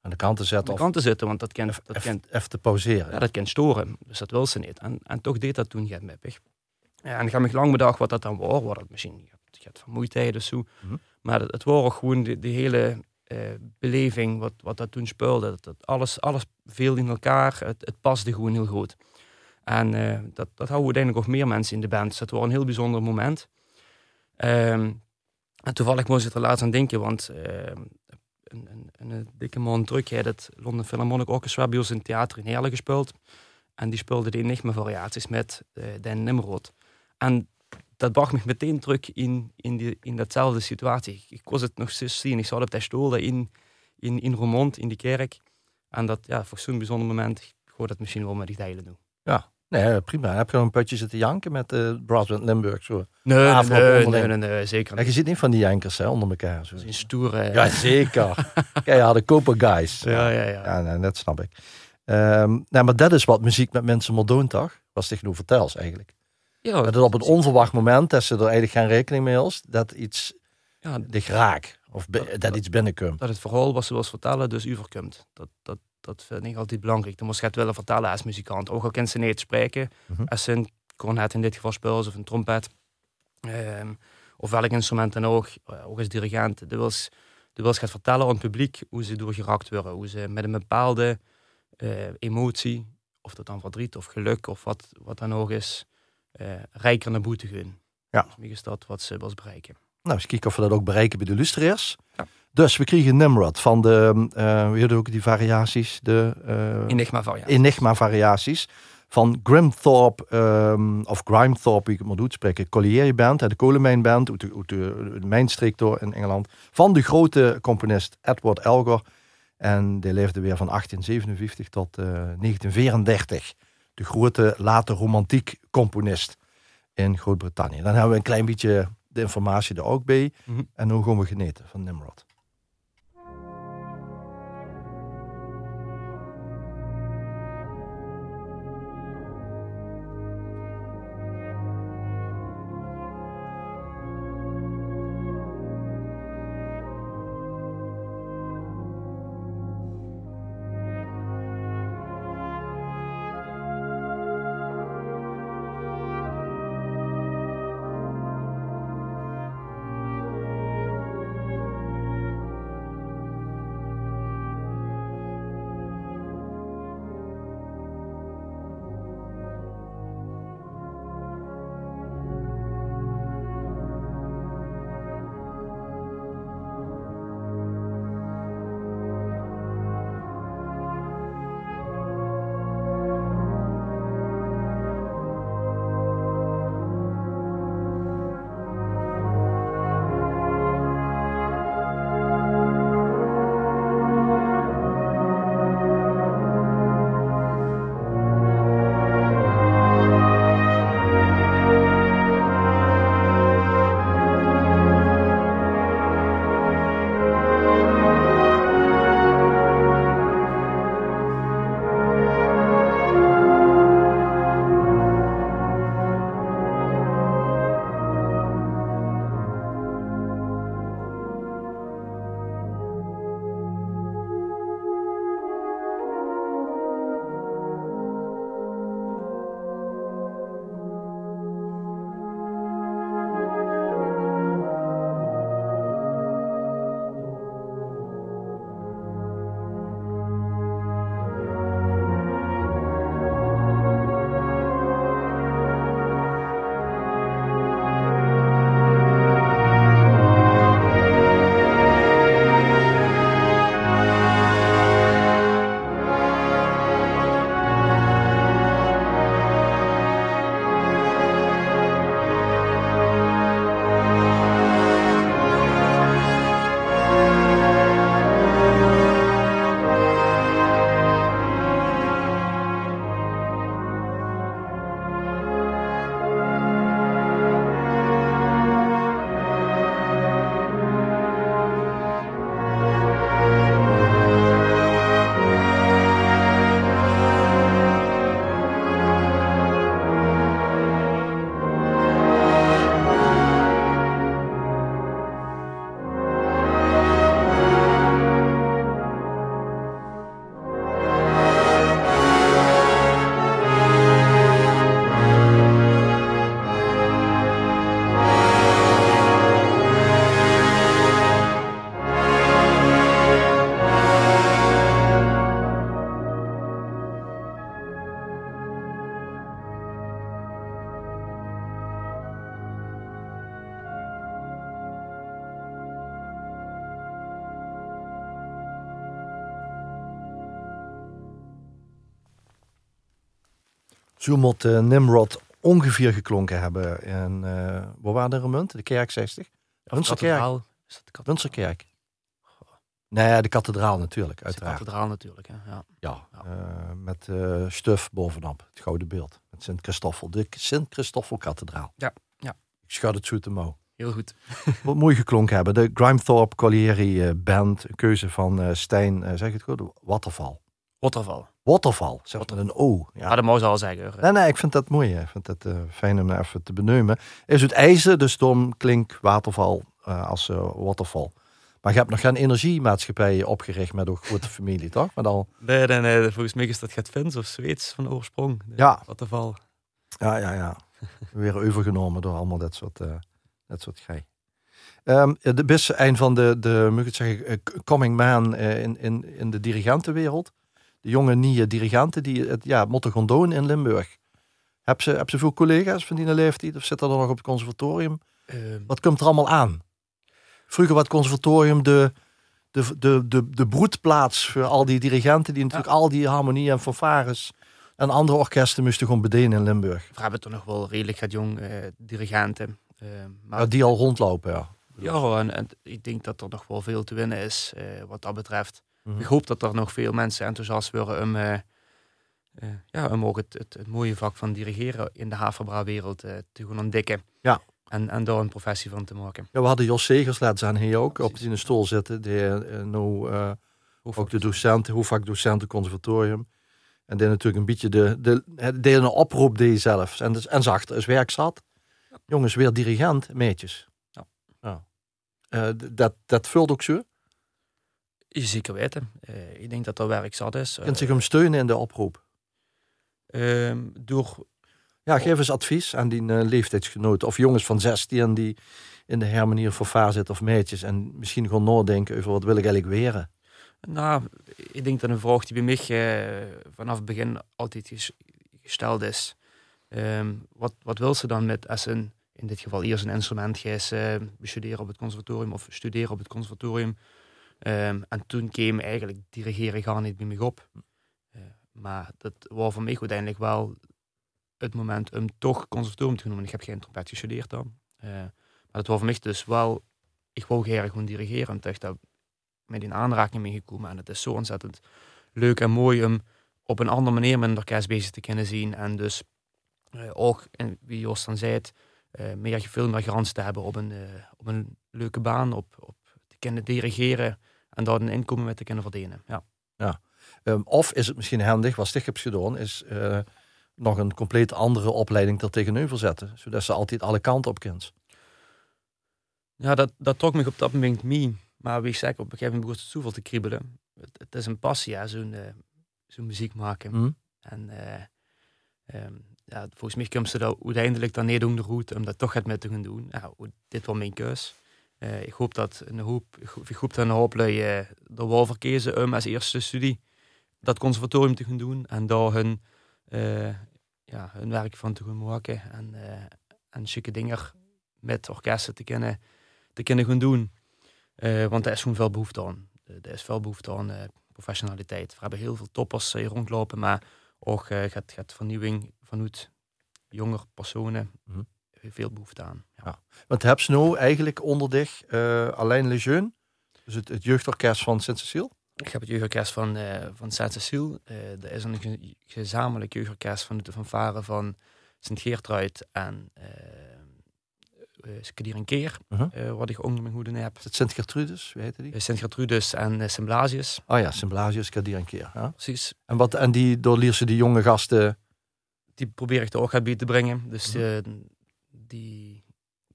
Aan de kant te aan zetten de of kant te zetten, want dat kan, dat kan, te pauzeren. ja, dat kan storen. Dus dat wil ze niet. En, en toch deed dat toen gaat meppig. Ja, en ik heb me lang bedacht wat dat dan was. Wat het misschien gaat vermoeidheid of zo. Mhm. Maar het, het was gewoon de, de hele eh, beleving wat, wat dat toen speelde. Dat, dat alles, alles viel in elkaar. Het, het paste gewoon heel goed. En eh, dat, dat houden uiteindelijk nog meer mensen in de band. Dus dat was een heel bijzonder moment. Ehm, en toevallig moest ik er laatst aan denken, want ehm, een, een, een dikke man terug had het London Philharmonic Orchestra bij in theater in Heerlen gespeeld. En die speelde de Enigma-variaties met eh Dan Nimrod. En dat bracht me meteen terug in, in, die, in datzelfde situatie. Ik, was het nog zien. Ik zat op de stoel in, in, in Roermond, in die kerk. En dat, ja, voor zo'n bijzonder moment, ik hoor dat misschien wel met die delen doen. Nee, prima. Heb je nog een putje zitten janken met de Brassband Limburg? Zo. Nee, nee, nee, onderling. nee, nee, zeker Ja, niet. je zit niet van die jankers hè, onder elkaar. Zo. Een stoere... Ja, zeker. ja, ja, de koper guys. ja, ja, ja. Ja, nee, dat snap ik. Ehm, nou, maar dat is wat muziek met mensen moet doen, toch? Was tegen nu vertels eigenlijk. Ja, Dat het op een onverwacht moment, dat ze er eigenlijk geen rekening mee is, dat iets ja, dich raakt. Of Dat- dat, dat- iets binnenkomt. dat het verhaal wat ze wil vertellen, dus overkomt. Dat, dat, dat vind ik altijd belangrijk. Dan moest je het willen vertellen als muzikant. Ook al kent ze niet spreken. Mhm. Als ze een cornet in dit geval speelt, of een trompet. ehm, of welk instrument dan ook. eh, ook als dirigent. De wils, de wils gaat vertellen aan het publiek hoe ze doorgeraakt worden. Hoe ze met een bepaalde eh, emotie, of dat dan verdriet of geluk of wat, wat dan ook is, rijker naar boete gaan. Ja. Mij is dat wat ze wil bereiken. Nou, eens kijken of we dat ook bereiken bij de luisteraars. Ja. Dus we kregen Nimrod van de, eh hoe heet het ook die variaties, de eh, Enigma variant. Enigma variaties. Van Grimthorpe, ehm of Grimethorpe, wie ik het moet uitspreken, Colliery Band, de kolenmijnband uit de, uit de, de mijnstreek door in Engeland. Van de grote componist Edward Elgar. En die leefde weer van 1857 tot eh, 1934. De grote late romantiek componist in Groot-Brittannië. Dan hebben we een klein beetje de informatie er ook bij. Mhm. En nu gaan we genieten van Nimrod. Zo moet eh, Nimrod ongeveer geklonken hebben. En uh, waar waren de Remund? De kerk 60? Winserkerk. Is dat de Winserkerk. Nee, de kathedraal natuurlijk, uiteraard. De kathedraal natuurlijk, hè? ja. Ja, ja. Uh, met uh, stuf bovenop, het gouden beeld. Met Sint-Christoffel, de Sint-Christoffel-kathedraal. Ja, ja. Ik schud het zo te mouw. Heel goed. Wat mooi geklonken hebben. De Grimethorpe Colliery uh, Band, een keuze van Stijn, zeg het goed, Waterval. Waterval. Waterval, zeg met een O. Ja, ah, dat mooi al zeggen. Nee, nee, ik vind dat mooi. Ik vind dat fijn om even te benoemen. Is het ijzer, dus dan klinkt Waterval als Waterval. Maar je hebt nog geen energiemaatschappij opgericht met een grote familie, toch? Maar al... Nee, nee, nee. Volgens mij is dat gaat Fins of Zweeds van oorsprong. Ja. Wat geval. Ja, ja, ja. Weer overgenomen door allemaal dat soort, uh, dat soort gij. Um, de beste een van de, de moet ik zeggen, uh, coming man in, in, in de dirigentenwereld. De jonge nieuwe dirigenten die het ja, doen in Limburg. Heb ze, heb ze veel collega's van die leeftijd of zitten er nog op het conservatorium? Um. Wat komt er allemaal aan? vroeger wat conservatorium de, de, de, de, de broedplaats voor al die dirigenten die natuurlijk al die harmonie en fanfares en andere orkesten moesten gewoon bedenen in Limburg. We hebben toch nog wel redelijk wat jong uh, dirigenten. Uh, maar ja, die al rondlopen, ja. Ja, en, en, ik denk dat er nog wel veel te winnen is uh, wat dat betreft. Mm -hmm. Ik hoop dat er nog veel mensen enthousiast worden om, ja, om ook het, het, het, mooie vak van dirigeren in de havenbra-wereld te gaan ontdekken. Ja. En, en daar een professie van te maken. Ja, we hadden Jos Segers laten zijn hier ook op in de stoel zitten. Die nou, ook de docenten, hoe vaak docenten conservatorium. En die natuurlijk een beetje de, de, de een oproep deed zelf. En, dus, en zachter is werk zat. Ja. Jongens, weer dirigent, meetjes. Ja. ja. Dat, dat vult ook zo? Je zeker weten. ik denk dat er werk zat is. Kunt zich hem steunen in de oproep? Ehm, door ja, geef eens advies aan die uh, leeftijdsgenoten. Of jongens van 16 die in de hermanier voor vaar zitten of meisjes. En misschien gewoon nadenken over wat wil ik eigenlijk weren. Nou, ik denk dat een vraag die bij mij uh, vanaf het begin altijd gesteld is. Um, wat, wat wil ze dan met als een, in dit geval eerst een instrument uh, bestuderen op het conservatorium of studeren op het conservatorium. Um, en toen kwam eigenlijk dirigeren gar niet bij me op. maar dat was voor mij uiteindelijk wel het moment om toch conservatorium te noemen. Ik heb geen trompet gestudeerd dan. Uh, maar dat was voor mij dus wel, ik wou graag gewoon dirigeren. En dat met in aanraking mee gekomen. En het is zo ontzettend leuk en mooi om op een andere manier met een orkest bezig te kunnen zien. En dus uh, ook, en wie Joost dan zei het, uh, meer, veel meer garantie te hebben op een, op een leuke baan, op, op te kunnen dirigeren en daar een inkomen mee te kunnen verdienen. Ja. Ja. Um, of is het misschien handig, wat Stig hebt gedaan, is nog een compleet andere opleiding er tegenover zetten. Zodat ze altijd alle kanten op kent. Ja, dat, dat trok me op dat moment mee. Maar wie zeg, op een gegeven moment begon het zoveel te kriebelen. Het, het is een passie, ja, zo'n uh, zo'n muziek maken. Mm. En uh, um, ja, volgens mij komt ze dat uiteindelijk dan niet doen de route om dat toch het met te gaan doen. Ja, dit was mijn keus. Uh, ik hoop dat een hoop, ik hoop dat een hoop lui uh, er wel verkezen om als eerste studie dat conservatorium te gaan doen en daar hun uh, ja, hun werk van te gaan maken en, en chique dingen met orkesten te kunnen, te kunnen gaan doen. Want er is gewoon veel behoefte aan. Er is veel behoefte aan professionaliteit. We hebben heel veel toppers rondlopen, maar ook gaat, gaat vernieuwing vanuit jonger personen -hmm. Veel behoefte aan. Ja. ja. Want heb je nou eigenlijk onder dich Alain Lejeune, dus het, het jeugdorkest van Sint-Cecile? Ik heb het jeugdorkest van, uh, van Saint-Cecile. Uh, er is een gezamenlijk jeugdorkest van de fanfare van Sint-Geertruid en uh, Skadier een keer, uh -huh. wat ik onder mijn hoede heb. Is het Sint-Gertrudis? Wie heette die? Sint-Gertrudis en Sint Blasius. Oh ja, Sint Blasius, Skadier een keer. Ja. Precies. En, wat, en die doorleer ze die jonge gasten? Die probeer ik ook bij te brengen. Dus -huh. Die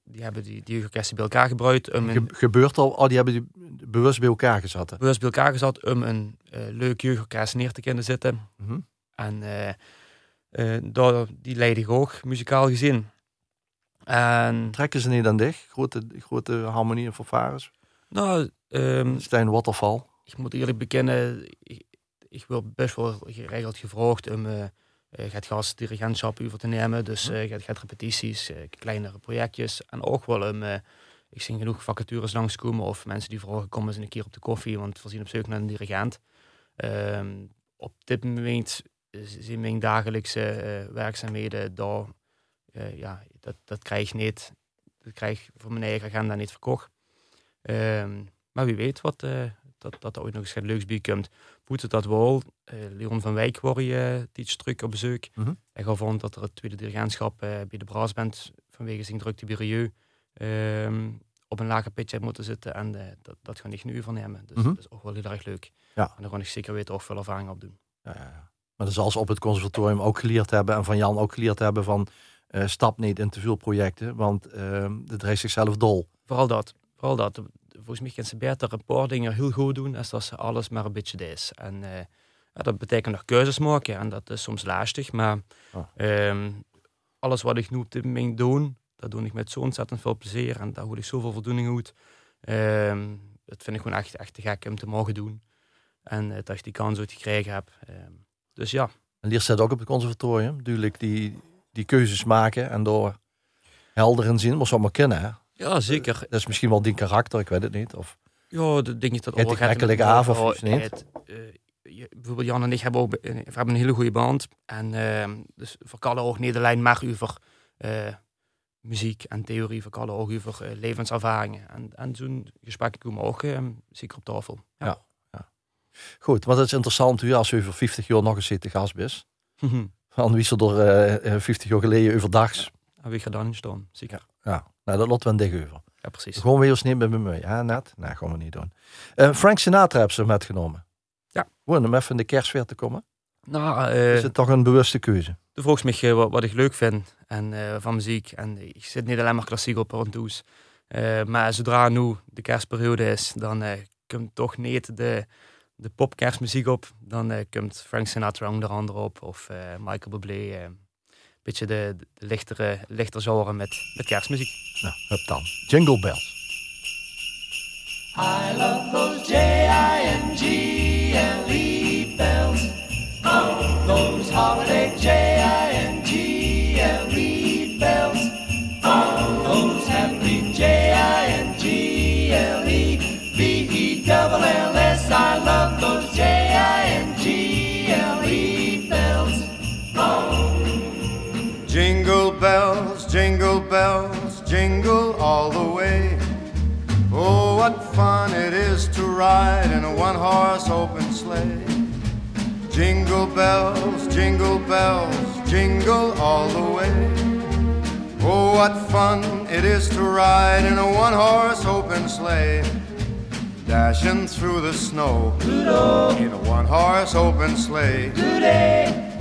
die hebben die, die orkesten bij elkaar gebruikt. Um Ge gebeurt al, oh, die hebben die bewust bij elkaar gezet. Bewust bij elkaar gezet om een uh, leuk jeugdorkest neer te kunnen zetten. Mm -hmm. En uh, uh, door, die leidde ik ook, muzikaal gezien. En, Trekken ze niet aan dicht? Grote, grote harmonie en fanfares? Nou, um, Stijn Waterval. Ik moet eerlijk bekennen, ik, ik wil best wel geregeld gevraagd om gaat gast dirigentschap over te nemen. Dus uh, gaat, gaat repetities, uh, kleinere projectjes. En ook wel um, ik zie genoeg vacatures langskomen of mensen die vragen komen eens een keer op de koffie, want we zien op zoek naar een dirigent. Um, op dit moment zijn mijn dagelijkse eh, werkzaamheden, daar, eh, ja, dat, dat krijg ik niet, dat krijg ik voor mijn eigen agenda niet verkocht. Ehm, maar wie weet wat, eh, dat, dat er ooit nog eens wat leuks bij komt. Het dat wel. Eh, Leon van Wijk wordt je iets terug op bezoek. Hij gaf aan dat er het tweede dirigentschap eh, bij de brassband vanwege zijn drukte bij ehm, op een lager pitje had moeten zitten. En eh, dat, dat ga ik nu overnemen. Dus Mhm. dat is ook wel heel erg leuk. Ja. En daar ga ik zeker weten ook veel ervaring op doen. Ja, ja, ja. Maar dat zal ze op het conservatorium ook geleerd hebben en van Jan ook geleerd hebben van eh, stap niet in te veel projecten, want ehm het drijft zichzelf dol. Vooral dat. Vooral dat. Volgens mij kan ze beter een paar dingen heel goed doen, als dat ze alles maar een beetje is. En eh, ja, dat betekent nog keuzes maken en dat is soms lastig. Maar Ah. ehm, alles wat ik nu op dit moment doe, dat doe ik met zo ontzettend veel plezier. En daar hoor ik zoveel voldoening uit. Ehm, dat vind ik gewoon echt, echt te gek om te mogen doen. En eh, dat ik die kans ooit gekregen heb. Ehm, dus ja, En leert ze dat ook op het conservatorium, duidelijk die, die keuzes maken en door helder in zien, maar allemaal kennen. Hè? Ja zeker. Dat is misschien wel die karakter, ik weet het niet. Of, Ja, de dingen dat Het gemakkelijk af of niet? het, eh, je- bijvoorbeeld Jan en ik hebben, ook, eh, we hebben een hele goede band. En ehm, dus voor Kalle ook alleen maar over eh, muziek en theorie, voor Kalle ook over eh, levenservaringen. En, en zo'n gesprek komen ook eh, zeker op tafel. Ja. goed, maar dat is interessant u als u over 50 jaar nog eens zit te gast bent. Van wie ze eh, eh, 50 jaar geleden overdags. en wie gaat dan in staan? Zeker. Ja, nou dat laten we een over. Ja, precies. Gewoon weer eens niet met me mee, hè, net? Nee, gaan we niet doen. Eh, Frank Sinatra hebben ze metgenomen. Ja. Gewoon om even in de kerstsfeer te komen. Nou, eh, Is het toch een bewuste keuze? Toen vroeg me wat, wat ik leuk vind en, eh, van muziek. En ik zit niet alleen maar klassiek op en toes. Eh, maar zodra nu de kerstperiode is, dan komt toch niet de, de popkerstmuziek op. Dan komt Frank Sinatra onder andere op. Of Michael Bublé. Beetje de, de lichtere, lichter genre met, met kerstmuziek. Nou, hup dan. Jingle Bells. I love those J-I-N-G-L-E bells. Oh, those holiday jingle bells, jingle all the way. Oh, what fun it is to ride in a one horse open sleigh. Jingle bells, jingle bells, jingle all the way. Oh, what fun it is to ride in a one horse open sleigh. Dashing through the snow in a one horse open sleigh.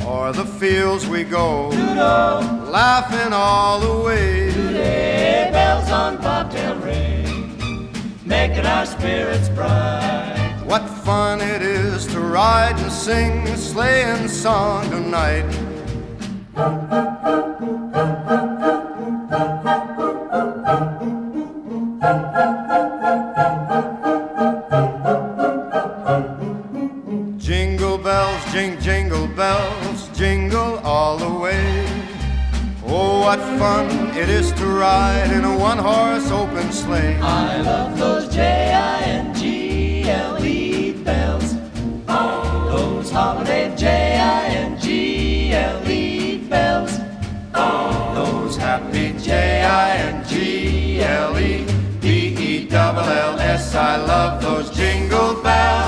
O'er the fields we go, laughing all the way. Hey, bells on bobtail ring, making our spirits bright. What fun it is to ride and sing a sleighing song tonight. What fun it is to ride in a one horse open sleigh. I love those J-I-N-G-L-E bells. Those holiday J-I-N-G-L-E bells. Those happy J-I-N-G-L-E B-E-double-L-S I love those jingle bells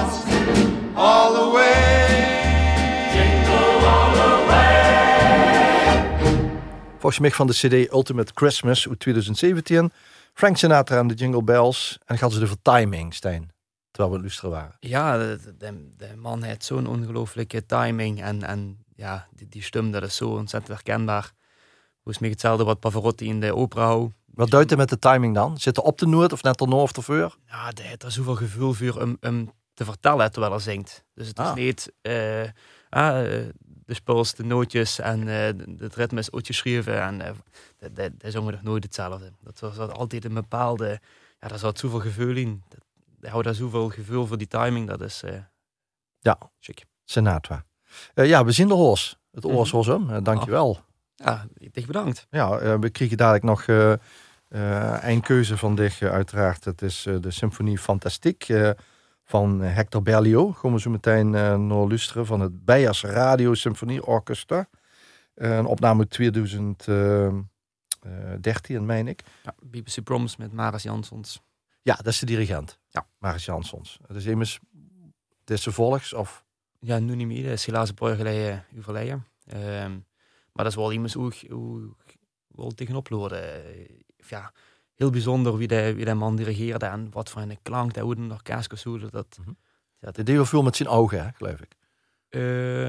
Volgens mij van de CD Ultimate Christmas uit 2017. Frank Sinatra en de Jingle Bells. En dan gaan ze over timing, Stijn. Terwijl we aan luisteren waren. Ja, de, de, de man heeft zo'n ongelooflijke timing. En, en ja, die, die stem, dat is zo ontzettend herkenbaar. Volgens mij hetzelfde wat Pavarotti in de opera houdt. Wat duidt het met de timing dan? Zit er op de noot of net erna of ervoor? Ja, die heeft er zoveel gevoel voor om, om te vertellen terwijl hij zingt. Dus het is Ah. niet eh, ah, eh, de speels, de nootjes en eh, het ritme is uitgeschreven. En uh, dat, dat, dat zongen nog nooit hetzelfde. Dat was dat altijd een bepaalde... Ja, daar zat zoveel gevoel in. Dat, hij houdt daar zoveel gevoel voor die timing. Dat is eh Ja. chic. Eh, ja, we zien de hoos. Het hem. Eh, dankjewel. Ja, dich bedankt. Ja, eh, we kregen dadelijk nog eh eh een keuze van dich, eh, uiteraard. Het is eh, de Symfonie Fantastiek eh, van eh, Hector Berlioz. Gaan we zo meteen eh, naar luisteren van het Beiers Radio Symfonie Orchestra. Eh, een opname uit 2013, meen ik. Ja, BBC Proms met Maris Jansons. Ja, dat is de dirigent. Ja. Maris Jansons. Het is immers deze volks of... Ja, nu niet meer. Dat is helaas een paar geleden overleden. Ehm, maar dat is wel iemand hoe, hoe wel tegenop lopen. Ja, heel bijzonder wie de, wie de man dirigeerde en wat voor een klank dat hoe nog kaaskesoelen. Dat, Mhm. ja, Dat deed veel met zijn ogen, hè, geloof ik. Eh,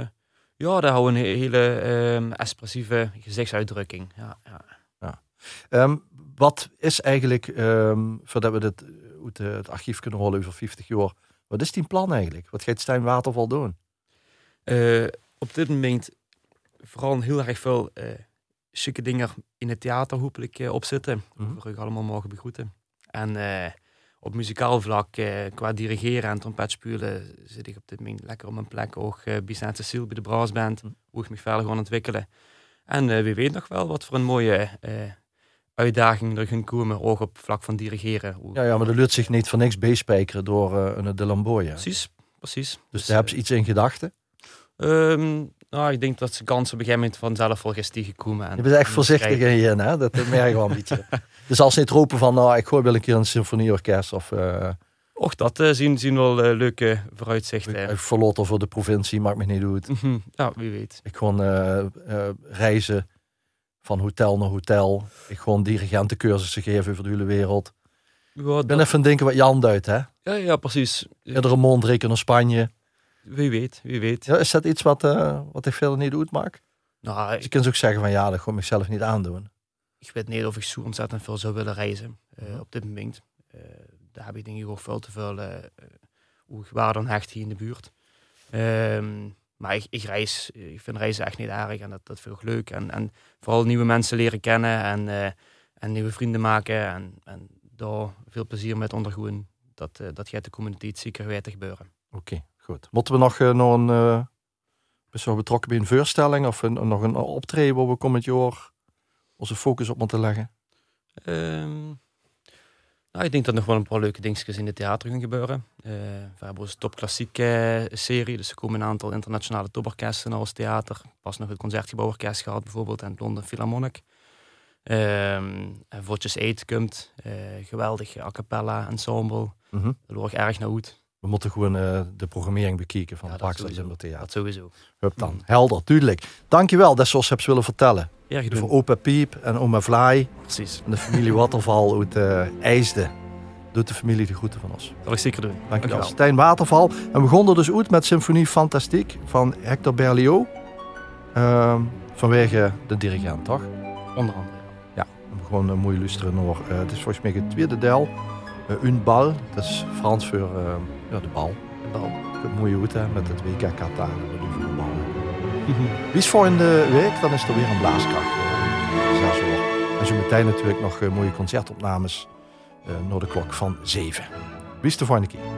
ja, daar houden een he- hele ehm, expressieve gezichtsuitdrukking. Ja, ja. Ehm, wat is eigenlijk, ehm, voordat we dit uit eh, het archief kunnen rollen over 50 jaar, wat is die plan eigenlijk? Wat gaat Stijn Waterval doen? Eh, op dit moment vooral heel erg veel chique dingen in het theater hopelijk eh, opzitten. Waar ik allemaal mogen begroeten. En eh, op muzikaal vlak, eh, qua dirigeren en trompet spelen, zit ik op dit moment lekker op mijn plek. Ook uh, bij Saint-Cecile, bij de Brassband, Mhm. hoe ik me verder gewoon ontwikkelen. En wie weet nog wel wat voor een mooie uitdaging er gaan komen, ook op vlak van dirigeren. Ja, ja, maar dat lukt zich niet voor niks beespijkeren door een de Lamboya. Dus Precies, precies. daar hebben ze iets in gedachten. Ehm, nou, ik denk dat ze kans op een gegeven moment vanzelf wel gestiegen komen. En, Je bent echt voorzichtig krijgen- in je, hè? dat merk ik wel een beetje. Dus als ze niet roepen van, nou, ik gooi wel een keer een symfonieorkest of uh, Och, dat eh, zien, zien wel eh, leuke vooruitzichten. ik verloten voor de provincie, maakt me niet uit. Mhm, ja, wie weet. Ik gewoon reizen van hotel naar hotel. Ik gewoon dirigentencursussen geven over de hele wereld. Ja, Ik ben dat- even denken wat Jan duidt, hè? ja, ja, precies. Iedere mond rekenen naar Spanje. Wie weet, wie weet. Ja, is dat iets wat, eh, wat ik verder niet doet, maak? Nou, Dus je ik, kunt ook zeggen van ja, dat gewoon mezelf niet aandoen. ik weet niet of ik zo ontzettend veel zou willen reizen eh, Mhm. op dit moment. Eh, daar heb ik denk ik ook veel te veel hoe waarde aan hecht hier in de buurt. Ehm, maar ik, ik reis, ik vind reizen echt niet erg en dat, dat vind ik ook leuk. En, en vooral nieuwe mensen leren kennen en, eh, en nieuwe vrienden maken. En, en daar veel plezier met ondergoen. Dat, dat gaat de community zeker weten gebeuren. Oké, goed. Moeten we nog, eh, nog een, best wel betrokken bij een voorstelling of een, nog een optreden waar we komend jaar onze focus op moeten leggen? Ehm, nou, ik denk dat nog wel een paar leuke dingetjes in het theater gaan gebeuren. Eh, we hebben onze Top Klassiek eh, serie, dus er komen een aantal internationale toporkesten naar ons theater. Pas nog het Concertgebouworkest gehad bijvoorbeeld en het London Philharmonic. Ehm en Votjes Eet komt, geweldig a cappella ensemble. Daar loop ik erg naar uit. We moeten gewoon eh, de programmering bekijken van Ja, het Axel Theater. Dat sowieso. Hup dan. Helder, duidelijk. Dankjewel dat je ons hebt willen vertellen. Erg Voor. Opa Piep en Oma Vlaai Precies. en de familie Waterval uit eh IJsde. Doet de familie de groeten van ons. Dat ik zeker doen. Dankjewel. Stijn Waterval. En we begonnen dus uit met Symfonie Fantastiek van Hector Berlioz. Ehm, vanwege de dirigent, toch? Onder andere. We gewoon een mooie luisteren naar. eh, het is volgens mij het tweede deel. Uh, Un bal. Dat is Frans voor eh, ja, de bal. De bal. Het mooie hoed hè, met het WK Qatar. Voor de bal. Wie is volgende week? Dan is er weer een blaaskracht. zes uur. En zo meteen natuurlijk nog eh, mooie concertopnames. eh naar de klok van 7. Wie is de volgende keer?